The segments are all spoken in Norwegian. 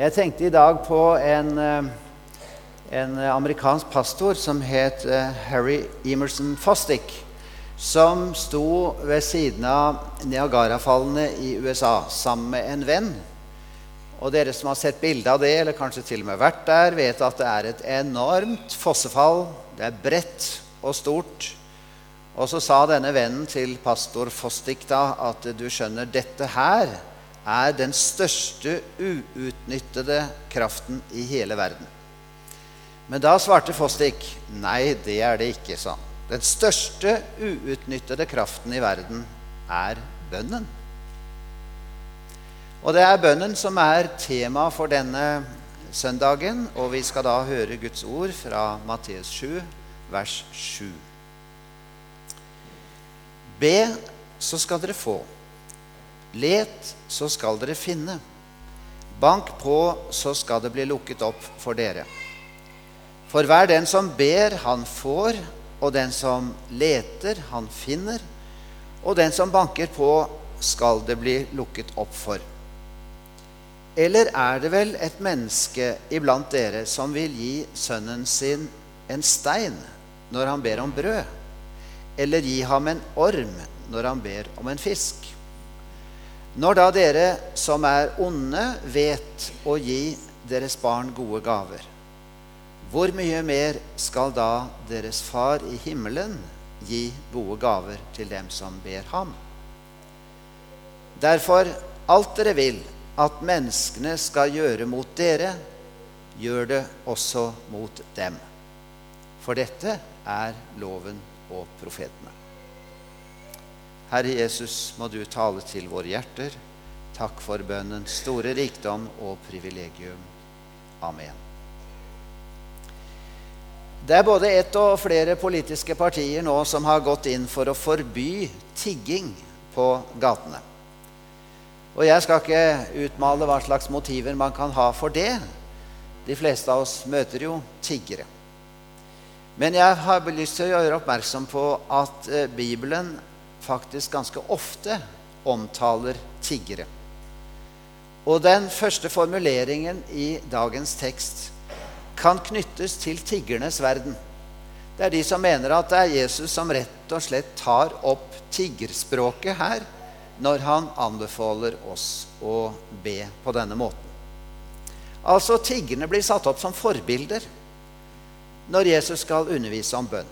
Jeg tenkte i dag på en, eh, en amerikansk pastor som het eh, Harry Emerson Fostick, som sto ved siden av Niagarafallene i USA sammen med en venn. Og dere som har sett bilde av det, eller kanskje til og med vært der, vet at det er et enormt fossefall. Det er bredt og stort. Og så sa denne vennen til pastor Fostick da at du skjønner, dette her er den største uutnyttede kraften i hele verden. Men da svarte Fostik nei, det er det ikke, sa han. Den største uutnyttede kraften i verden er bønnen. Og det er bønnen som er tema for denne søndagen, og vi skal da høre Guds ord fra Matteus 7, vers 7. Be, så skal dere få. Let, så skal dere finne. Bank på, så skal det bli lukket opp for dere. For hver den som ber, han får, og den som leter, han finner, og den som banker på, skal det bli lukket opp for. Eller er det vel et menneske iblant dere som vil gi sønnen sin en stein når han ber om brød, eller gi ham en orm når han ber om en fisk? Når da dere som er onde, vet å gi deres barn gode gaver, hvor mye mer skal da deres far i himmelen gi gode gaver til dem som ber ham? Derfor, alt dere vil at menneskene skal gjøre mot dere, gjør det også mot dem. For dette er loven og profetene. Herre Jesus, må du tale til våre hjerter. Takk for bønnens store rikdom og privilegium. Amen. Det er både ett og flere politiske partier nå som har gått inn for å forby tigging på gatene. Og jeg skal ikke utmale hva slags motiver man kan ha for det. De fleste av oss møter jo tiggere. Men jeg har lyst til å gjøre oppmerksom på at eh, Bibelen faktisk ganske ofte omtaler tiggere. Og den første formuleringen i dagens tekst kan knyttes til tiggernes verden. Det er de som mener at det er Jesus som rett og slett tar opp tiggerspråket her når han anbefaler oss å be på denne måten. Altså tiggerne blir satt opp som forbilder når Jesus skal undervise om bønn.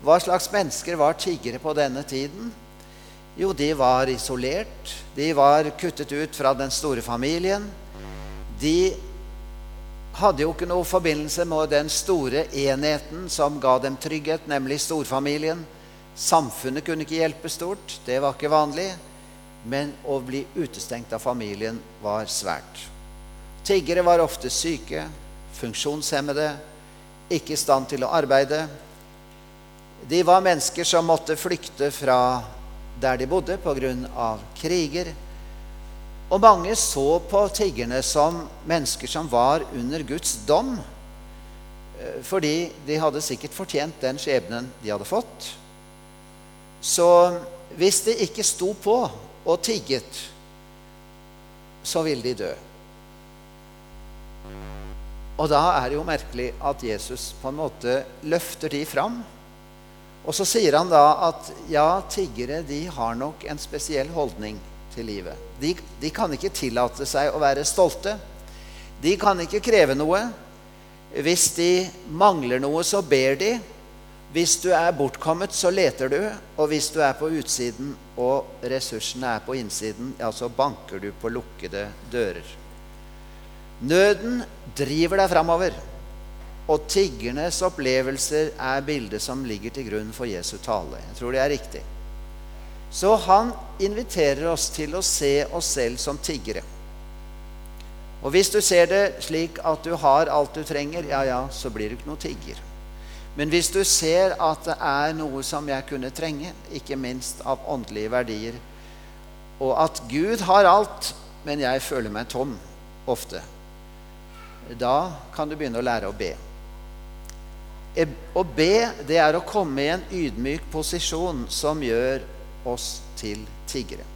Hva slags mennesker var tiggere på denne tiden? Jo, de var isolert. De var kuttet ut fra den store familien. De hadde jo ikke noe forbindelse med den store enheten som ga dem trygghet, nemlig storfamilien. Samfunnet kunne ikke hjelpe stort, det var ikke vanlig. Men å bli utestengt av familien var svært. Tiggere var ofte syke, funksjonshemmede, ikke i stand til å arbeide. De var mennesker som måtte flykte fra der de bodde pga. kriger. Og mange så på tiggerne som mennesker som var under Guds dom, eh, fordi de hadde sikkert fortjent den skjebnen de hadde fått. Så hvis de ikke sto på og tigget, så ville de dø. Og da er det jo merkelig at Jesus på en måte løfter de fram. Og så sier han da at ja, tiggere de har nok en spesiell holdning til livet. De, de kan ikke tillate seg å være stolte. De kan ikke kreve noe. Hvis de mangler noe, så ber de. Hvis du er bortkommet, så leter du. Og hvis du er på utsiden og ressursene er på innsiden, ja, så banker du på lukkede dører. Nøden driver deg framover. Og tiggernes opplevelser er bildet som ligger til grunn for Jesu tale. Jeg tror det er riktig. Så han inviterer oss til å se oss selv som tiggere. Og hvis du ser det slik at du har alt du trenger, ja ja, så blir du ikke noe tigger. Men hvis du ser at det er noe som jeg kunne trenge, ikke minst av åndelige verdier, og at Gud har alt, men jeg føler meg tom ofte, da kan du begynne å lære å be. Å be, det er å komme i en ydmyk posisjon som gjør oss til tiggere.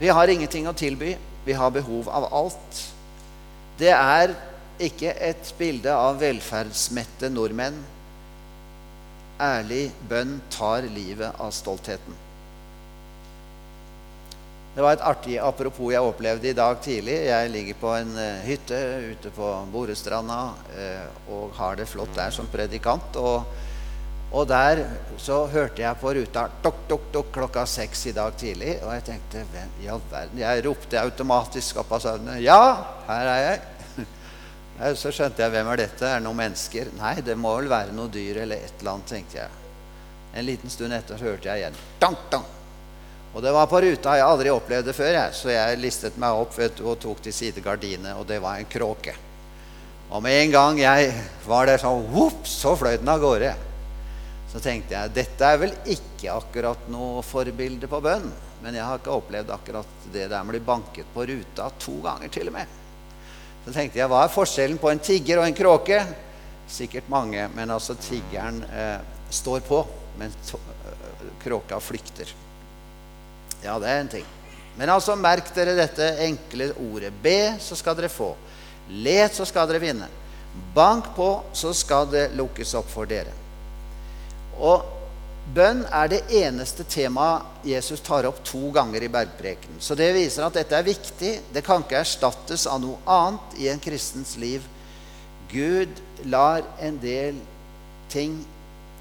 Vi har ingenting å tilby. Vi har behov av alt. Det er ikke et bilde av velferdsmette nordmenn. Ærlig bønn tar livet av stoltheten. Det var et artig apropos jeg opplevde i dag tidlig. Jeg ligger på en uh, hytte ute på Borestranda uh, og har det flott der som predikant. Og, og der så hørte jeg på ruta tok, tok, tok, klokka seks i dag tidlig. Og jeg tenkte hvem i all verden Jeg ropte automatisk opp av søvnen. Ja, her er jeg. Så skjønte jeg hvem er dette? Er det noen mennesker? Nei, det må vel være noe dyr eller et eller annet, tenkte jeg. En liten stund etter hørte jeg igjen. tank, dang. Og det var på ruta. Jeg aldri opplevd det før, jeg. så jeg listet meg opp vet, og tok til side gardinene, og det var en kråke. Og med en gang jeg var der sånn, whoop, så fløy den av gårde. Så tenkte jeg dette er vel ikke akkurat noe forbilde på bønn. Men jeg har ikke opplevd akkurat det der med å bli banket på ruta to ganger til og med. Så tenkte jeg, hva er forskjellen på en tigger og en kråke? Sikkert mange, men altså tiggeren eh, står på, men eh, kråka flykter. Ja, det er en ting. Men altså, merk dere dette enkle ordet. Be, så skal dere få. Let, så skal dere vinne. Bank på, så skal det lukkes opp for dere. Og Bønn er det eneste temaet Jesus tar opp to ganger i bergprekenen. Så det viser at dette er viktig. Det kan ikke erstattes av noe annet i en kristens liv. Gud lar en del ting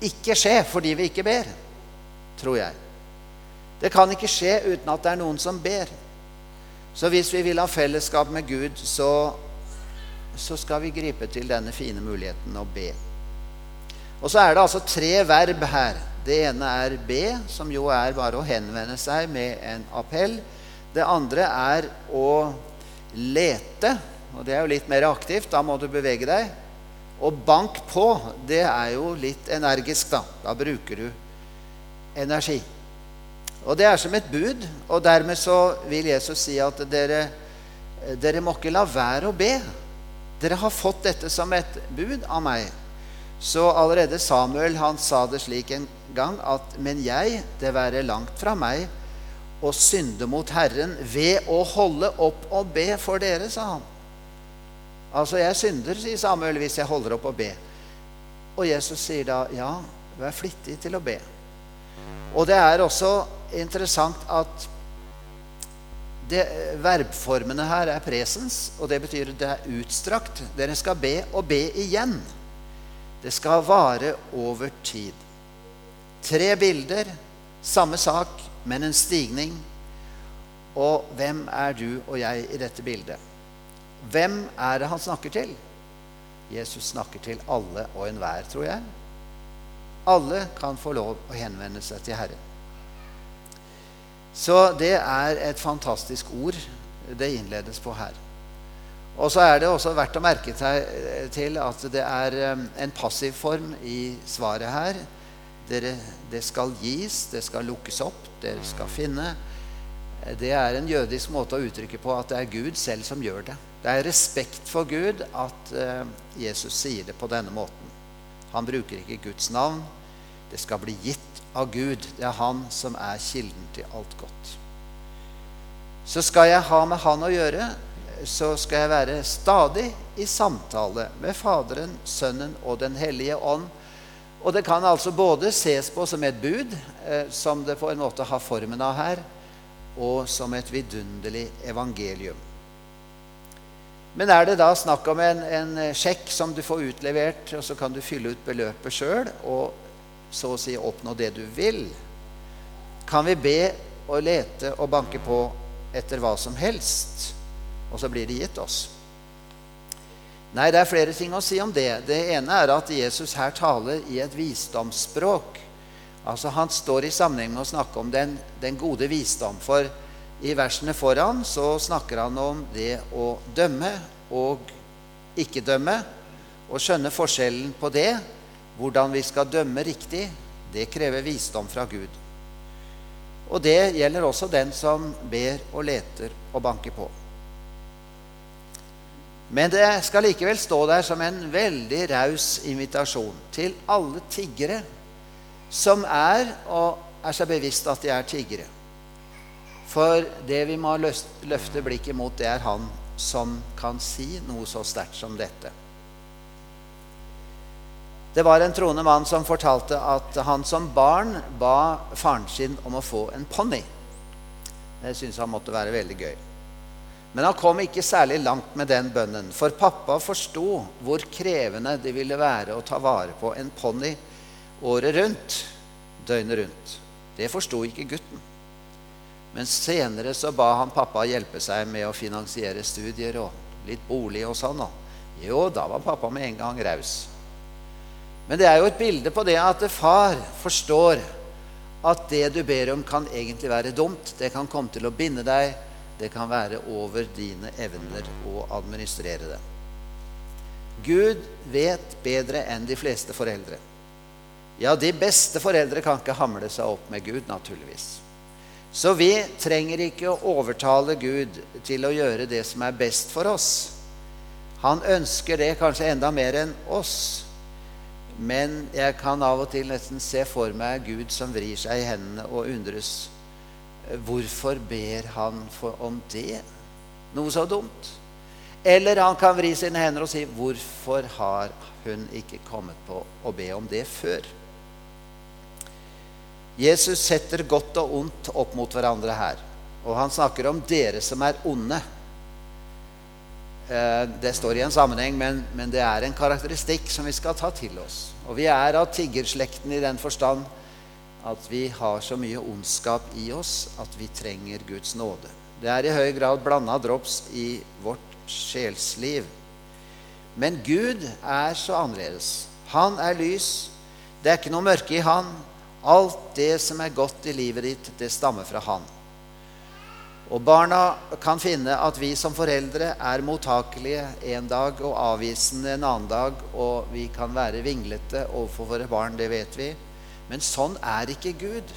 ikke skje fordi vi ikke ber, tror jeg. Det kan ikke skje uten at det er noen som ber. Så hvis vi vil ha fellesskap med Gud, så, så skal vi gripe til denne fine muligheten å be. Og så er det altså tre verb her. Det ene er be, som jo er bare å henvende seg med en appell. Det andre er å lete, og det er jo litt mer aktivt. Da må du bevege deg. Og bank på, det er jo litt energisk, da. Da bruker du energi. Og det er som et bud, og dermed så vil Jesus si at dere, dere må ikke la være å be. Dere har fått dette som et bud av meg. Så allerede Samuel han sa det slik en gang at Men jeg, det være langt fra meg å synde mot Herren ved å holde opp og be for dere, sa han. Altså, jeg synder, sier Samuel, hvis jeg holder opp og be. Og Jesus sier da, ja, vær flittig til å be. Og det er også interessant at det, verbformene her er presens, og det betyr det er utstrakt. Dere skal be og be igjen. Det skal vare over tid. Tre bilder, samme sak, men en stigning. Og hvem er du og jeg i dette bildet? Hvem er det han snakker til? Jesus snakker til alle og enhver, tror jeg. Alle kan få lov å henvende seg til Herren. Så det er et fantastisk ord det innledes på her. Og så er det også verdt å merke seg eh, til at det er eh, en passiv form i svaret her. Dere, det skal gis, det skal lukkes opp, dere skal finne. Det er en jødisk måte å uttrykke på at det er Gud selv som gjør det. Det er respekt for Gud at Jesus sier det på denne måten. Han bruker ikke Guds navn. Det skal bli gitt av Gud. Det er Han som er kilden til alt godt. Så skal jeg ha med Han å gjøre, så skal jeg være stadig i samtale med Faderen, Sønnen og Den hellige ånd. Og det kan altså både ses på som et bud, eh, som det på en måte har formen av her, og som et vidunderlig evangelium. Men er det da snakk om en, en sjekk som du får utlevert, og så kan du fylle ut beløpet sjøl og så å si oppnå det du vil? Kan vi be og lete og banke på etter hva som helst? og så blir det gitt oss. Nei, det er flere ting å si om det. Det ene er at Jesus her taler i et visdomsspråk. Altså Han står i sammenheng med å snakke om den, den gode visdom. For i versene foran så snakker han om det å dømme og ikke dømme. Og skjønne forskjellen på det, hvordan vi skal dømme riktig, det krever visdom fra Gud. Og det gjelder også den som ber og leter og banker på. Men det skal likevel stå der som en veldig raus invitasjon til alle tiggere som er og er seg bevisst at de er tiggere. For det vi må løfte blikket mot, det er Han som kan si noe så sterkt som dette. Det var en troende mann som fortalte at han som barn ba faren sin om å få en ponni. Det syntes han måtte være veldig gøy. Men han kom ikke særlig langt med den bønnen, for pappa forsto hvor krevende det ville være å ta vare på en ponni året rundt, døgnet rundt. Det forsto ikke gutten. Men senere så ba han pappa hjelpe seg med å finansiere studier og litt bolig og sånn. Jo, da var pappa med en gang raus. Men det er jo et bilde på det at far forstår at det du ber om, kan egentlig være dumt. Det kan komme til å binde deg. Det kan være over dine evner å administrere det. Gud vet bedre enn de fleste foreldre. Ja, de beste foreldre kan ikke hamle seg opp med Gud, naturligvis. Så vi trenger ikke å overtale Gud til å gjøre det som er best for oss. Han ønsker det kanskje enda mer enn oss. Men jeg kan av og til nesten se for meg Gud som vrir seg i hendene og undres. Hvorfor ber han om det? Noe så dumt. Eller han kan vri sine hender og si, 'Hvorfor har hun ikke kommet på å be om det før?' Jesus setter godt og ondt opp mot hverandre her. Og han snakker om 'dere som er onde'. Eh, det står i en sammenheng, men, men, det er en karakteristikk som vi skal ta til oss. Og vi er av tiggerslekten i den forstand at vi har så mye ondskap i oss at vi trenger Guds nåde. Det er i høy grad blanda drops i vårt sjelsliv. Men Gud er så annerledes. Han er lys. Det er ikke noe mørke i Han. Alt det som er godt i livet ditt, det stammer fra Han. Og barna kan finne at vi som foreldre er mottakelige en dag og avvisende en annen dag, og vi kan være vinglete overfor våre barn, det vet vi. Men sånn er ikke Gud.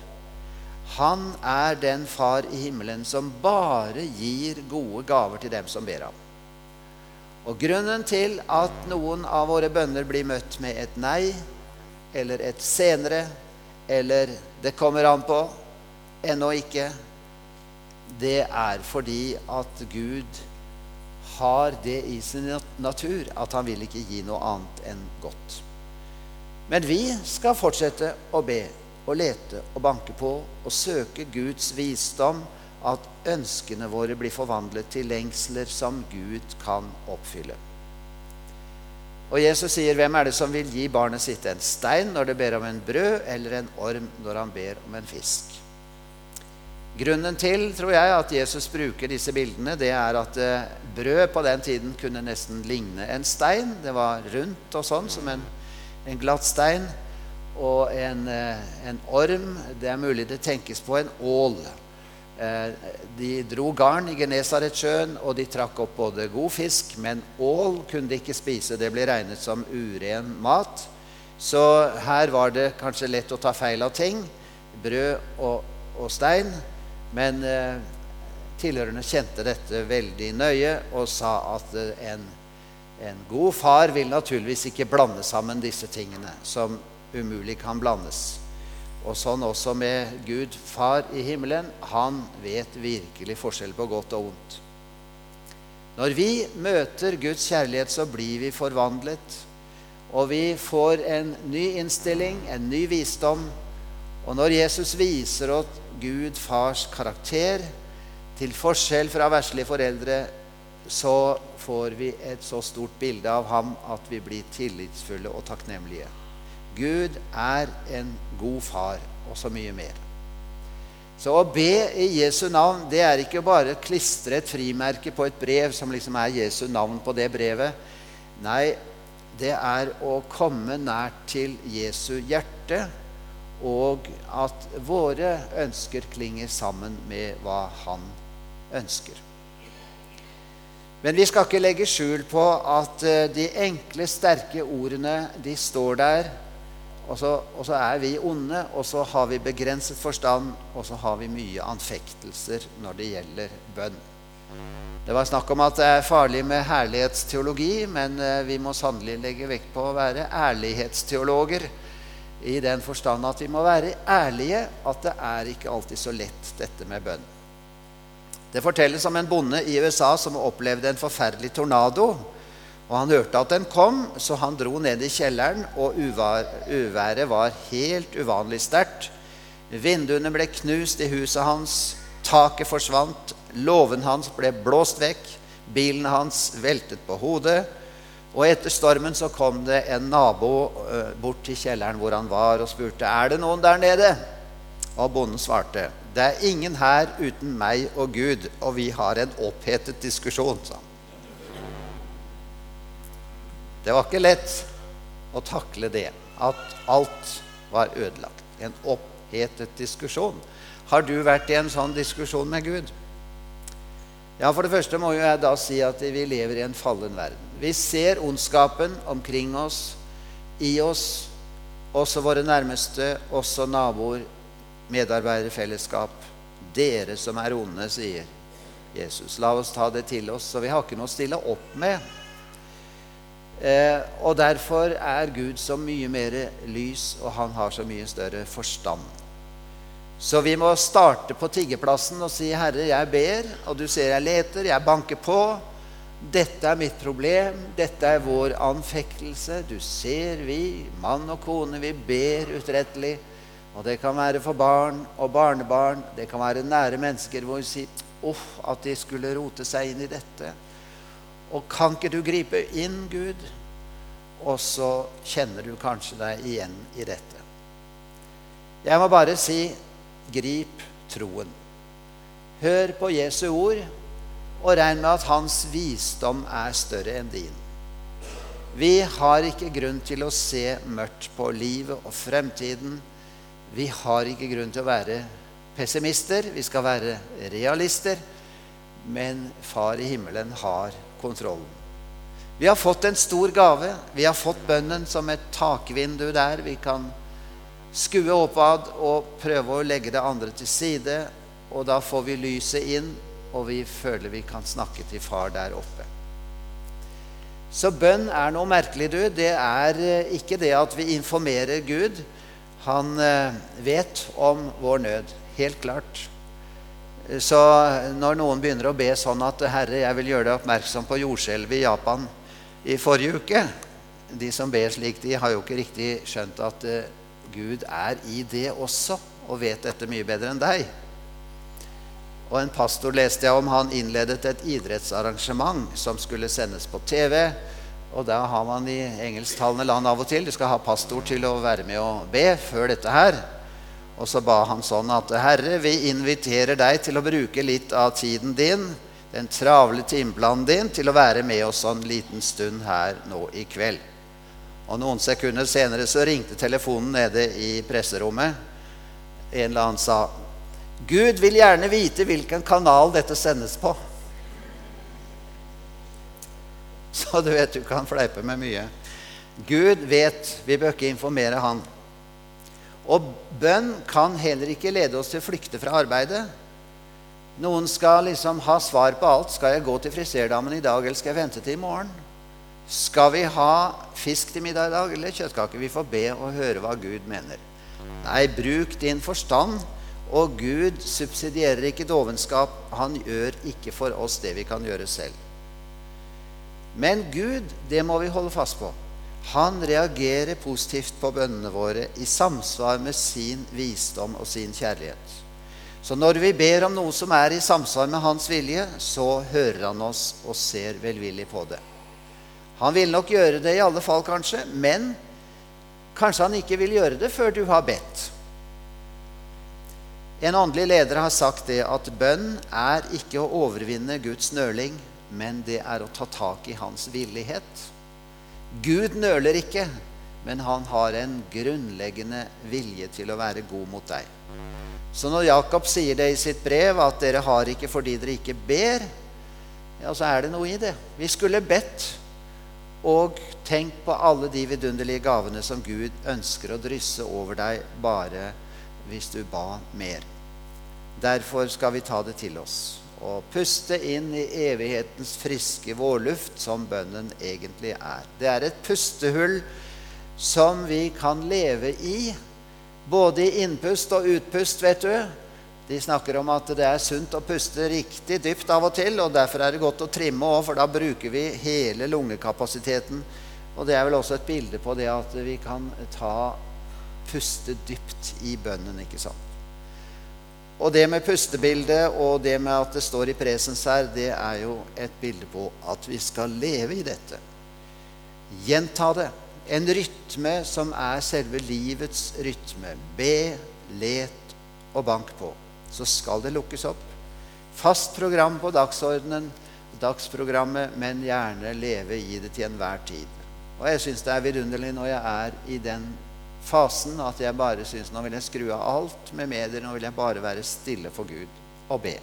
Han er den far i himmelen som bare gir gode gaver til dem som ber ham. Og grunnen til at noen av våre bønner blir møtt med et nei, eller et senere, eller 'det kommer an på', ennå ikke, det er fordi at Gud har det i sin natur at han vil ikke gi noe annet enn godt. Men vi skal fortsette å be og lete og banke på og søke Guds visdom, at ønskene våre blir forvandlet til lengsler som Gud kan oppfylle. Og Jesus sier, 'Hvem er det som vil gi barnet sitt en stein når det ber om en brød, eller en orm når han ber om en fisk?' Grunnen til tror jeg, at Jesus bruker disse bildene, det er at eh, brød på den tiden kunne nesten ligne en stein. Det var rundt og sånn, som en, en glatt stein. Og en, eh, en, orm Det er mulig det tenkes på en ål. Eh, de dro garn i Genesaretsjøen, og de trakk opp både god fisk, men ål kunne de ikke spise. Det ble regnet som uren mat. Så her var det kanskje lett å ta feil av ting. Brød og, og stein. Men eh, tilhørerne kjente dette veldig nøye og sa at eh, en, en, god far vil naturligvis ikke blande sammen disse tingene som umulig kan blandes. Og sånn også med Gud far i himmelen. Han vet virkelig forskjell på godt og vondt. Når vi møter Guds kjærlighet, så blir vi forvandlet. Og vi får en ny innstilling, en ny visdom. Og når Jesus viser oss Gud fars karakter, til forskjell fra verslige foreldre, så får vi et så stort bilde av ham at vi blir tillitsfulle og takknemlige. Gud er en god far, og så mye mer. Så å be i Jesu navn, det er ikke bare å klistre et frimerke på et brev som liksom er Jesu navn på det brevet. Nei, det er å komme nært til Jesu hjerte og at våre ønsker klinger sammen med hva han ønsker. Men vi skal ikke legge skjul på at eh, de enkle, sterke ordene, de står der. Og så, og så, er vi onde, og så har vi begrenset forstand, og så har vi mye anfektelser når det gjelder bønn. Det var snakk om at det er farlig med herlighetsteologi, men eh, vi må sannelig legge vekt på å være ærlighetsteologer i den forstand at vi må være ærlige at det er ikke alltid så lett, dette med bønn. Det fortelles om en bonde i USA som opplevde en forferdelig tornado. Og Han hørte at den kom, så han dro ned i kjelleren, og uværet var helt uvanlig sterkt. Vinduene ble knust i huset hans, taket forsvant, låven hans ble blåst vekk, bilen hans veltet på hodet. Og etter stormen så kom det en nabo eh, bort til kjelleren hvor han var, og spurte er det noen der nede. Og bonden svarte det er ingen her uten meg og Gud, og vi har en opphetet diskusjon, sa han. Det var ikke lett å takle det, at alt var ødelagt. En opphetet diskusjon. Har du vært i en sånn diskusjon med Gud? Ja, For det første må jeg da si at vi lever i en fallen verden. Vi ser ondskapen omkring oss, i oss, også våre nærmeste, også naboer, medarbeiderfellesskap. Dere som er onde, sier Jesus. La oss ta det til oss. Så vi har ikke noe å stille opp med. Eh, og derfor er Gud så mye mer lys, og han har så mye større forstand. Så vi må starte på tiggeplassen og si, 'Herre, jeg ber, og du ser jeg leter, jeg banker på.' 'Dette er mitt problem, dette er vår anfektelse.' Du ser vi, mann og kone, vi ber utrettelig. Og det kan være for barn og barnebarn, det kan være nære mennesker hvor vi sier, 'Uff, at de skulle rote seg inn i dette.' Og kan ikke du gripe inn, Gud? Og så kjenner du kanskje deg igjen i dette. Jeg må bare si grip troen. Hør på Jesu ord, og regn med at hans visdom er større enn din. Vi har ikke grunn til å se mørkt på livet og fremtiden. Vi har ikke grunn til å være pessimister. Vi skal være realister. Men Far i himmelen har kontrollen. Vi har fått en stor gave. Vi har fått bønnen som et takvindu der. Vi kan skue oppad og prøve å legge det andre til side. Og da får vi lyset inn, og vi føler vi kan snakke til far der oppe. Så bønn er noe merkelig, du. Det er eh, ikke det at vi informerer Gud. Han eh, vet om vår nød. Helt klart. Så når noen begynner å be sånn at 'Herre, jeg vil gjøre deg oppmerksom på jordskjelvet i Japan i forrige uke' De som ber slik, de har jo ikke riktig skjønt at Gud er i det også, og vet dette mye bedre enn deg. Og en pastor leste jeg om. Han innledet et idrettsarrangement som skulle sendes på TV. Og da har man i engelsktalende land av og til Du skal ha pastor til å være med og be før dette her. Og så ba han sånn at Herre, vi inviterer deg til å bruke litt av tiden din, den travle timeplanen din, til å være med oss en liten stund her nå i kveld. Og noen sekunder senere så ringte telefonen nede i presserommet. En eller annen sa Gud vil gjerne vite hvilken kanal dette sendes på. Så du vet du kan fleipe med mye. Gud vet. Vi bør ikke informere Han. Og bønn kan heller ikke lede oss til å flykte fra arbeidet. Noen skal liksom ha svar på alt. Skal jeg gå til friserdamen i dag, eller skal jeg vente til i morgen? Skal vi ha fisk til middag i dag, eller kjøttkake? Vi får be og høre hva Gud mener. Nei, bruk din forstand. Og Gud subsidierer ikke dovenskap. Han gjør ikke for oss det vi kan gjøre selv. Men Gud, det må vi holde fast på. Han reagerer positivt på bønnene våre i samsvar med sin visdom og sin kjærlighet. Så når vi ber om noe som er i samsvar med hans vilje, så hører han oss og ser velvillig på det. Han vil nok gjøre det i alle fall, kanskje, men kanskje han ikke vil gjøre det før du har bedt. En åndelig leder har sagt det at bønn er ikke å overvinne Guds nøling, men det er å ta tak i hans villighet. Gud nøler ikke, men han har en grunnleggende vilje til å være god mot deg. Så når Jakob sier det i sitt brev, at dere har ikke fordi dere ikke ber, ja, så er det noe i det. Vi skulle bedt. Og tenk på alle de vidunderlige gavene som Gud ønsker å drysse over deg bare hvis du ba mer. Derfor skal vi ta det til oss og puste inn i evighetens friske vårluft, som bønnen egentlig er. Det er et pustehull som vi kan leve i, både i innpust og utpust, vet du. De snakker om at det er sunt å puste riktig dypt av og til, og derfor er det godt å trimme òg, for da bruker vi hele lungekapasiteten. Og det er vel også et bilde på det at vi kan ta puste dypt i bønnen, ikke sant. Og det med pustebildet og det med at det står i presens her, det er jo et bilde på at vi skal leve i dette. Gjenta det. En rytme som er selve livets rytme. Be, let og bank på. Så skal det lukkes opp. Fast program på dagsordenen, dagsprogrammet, men gjerne leve i det til enhver tid. Og jeg syns det er vidunderlig når jeg er i den fasen at jeg bare syns nå vil jeg skru av alt med medier. Nå vil jeg bare være stille for Gud og be.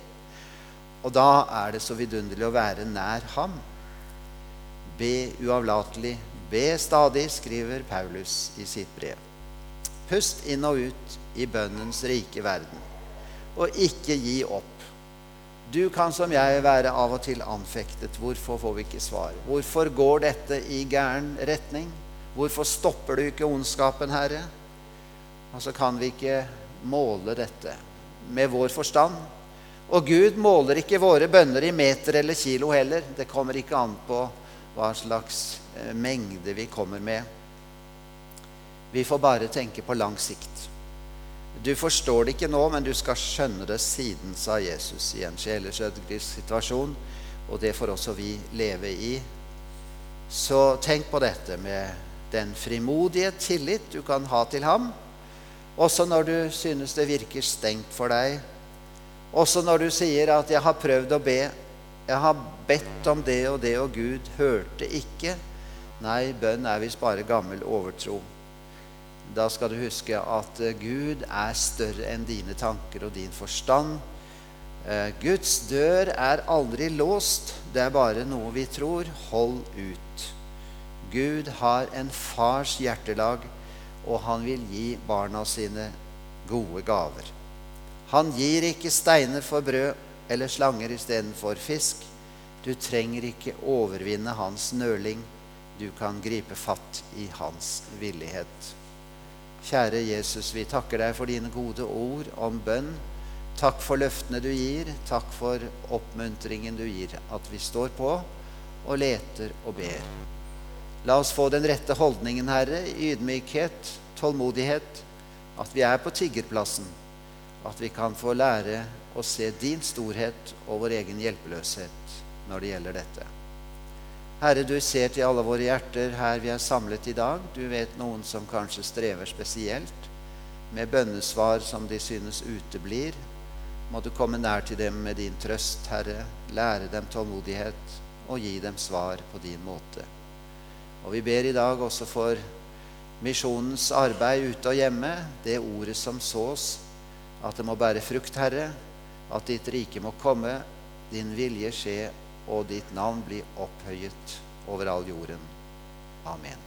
Og da er det så vidunderlig å være nær Ham. Be uavlatelig. Be stadig, skriver Paulus i sitt brev. Pust inn og ut i bønnens rike verden. Og ikke gi opp. Du kan som jeg være av og til anfektet. Hvorfor får vi ikke svar? Hvorfor går dette i gæren retning? Hvorfor stopper du ikke ondskapen, Herre? Og så kan vi ikke måle dette med vår forstand. Og Gud måler ikke våre bønner i meter eller kilo heller. Det kommer ikke an på hva slags eh, mengde vi kommer med. Vi får bare tenke på lang sikt. Du forstår det ikke nå, men du skal skjønne det siden, sa Jesus i en sjelesødgrisk situasjon. Og det får også vi leve i. Så tenk på dette med den frimodige tillit du kan ha til ham, også når du synes det virker stengt for deg. Også når du sier at 'jeg har prøvd å be', 'jeg har bedt om det og det, og Gud hørte ikke'. Nei, bønn er visst bare gammel overtro. Da skal du huske at eh, Gud er større enn dine tanker og din forstand. Eh, Guds dør er aldri låst, det er bare noe vi tror. Hold ut. Gud har en fars hjertelag, og han vil gi barna sine gode gaver. Han gir ikke steiner for brød eller slanger istedenfor fisk. Du trenger ikke overvinne hans nøling. Du kan gripe fatt i hans villighet. Kjære Jesus, vi takker deg for dine gode ord om bønn. Takk for løftene du gir. Takk for oppmuntringen du gir. At vi står på og leter og ber. La oss få den rette holdningen, Herre, ydmykhet, tålmodighet, at vi er på tiggerplassen, at vi kan få lære å se din storhet og vår egen hjelpeløshet når det gjelder dette. Herre, du ser til alle våre hjerter her vi er samlet i dag. Du vet noen som kanskje strever spesielt med bønnesvar som de synes uteblir. Må du komme nær til dem med din trøst, Herre, lære dem tålmodighet og gi dem svar på din måte. Og vi ber i dag også for misjonens arbeid ute og hjemme, det ordet som sås, at det må bære frukt, Herre, at ditt rike må komme, din vilje skje, og ditt navn bli opphøyet over all jorden. Amen.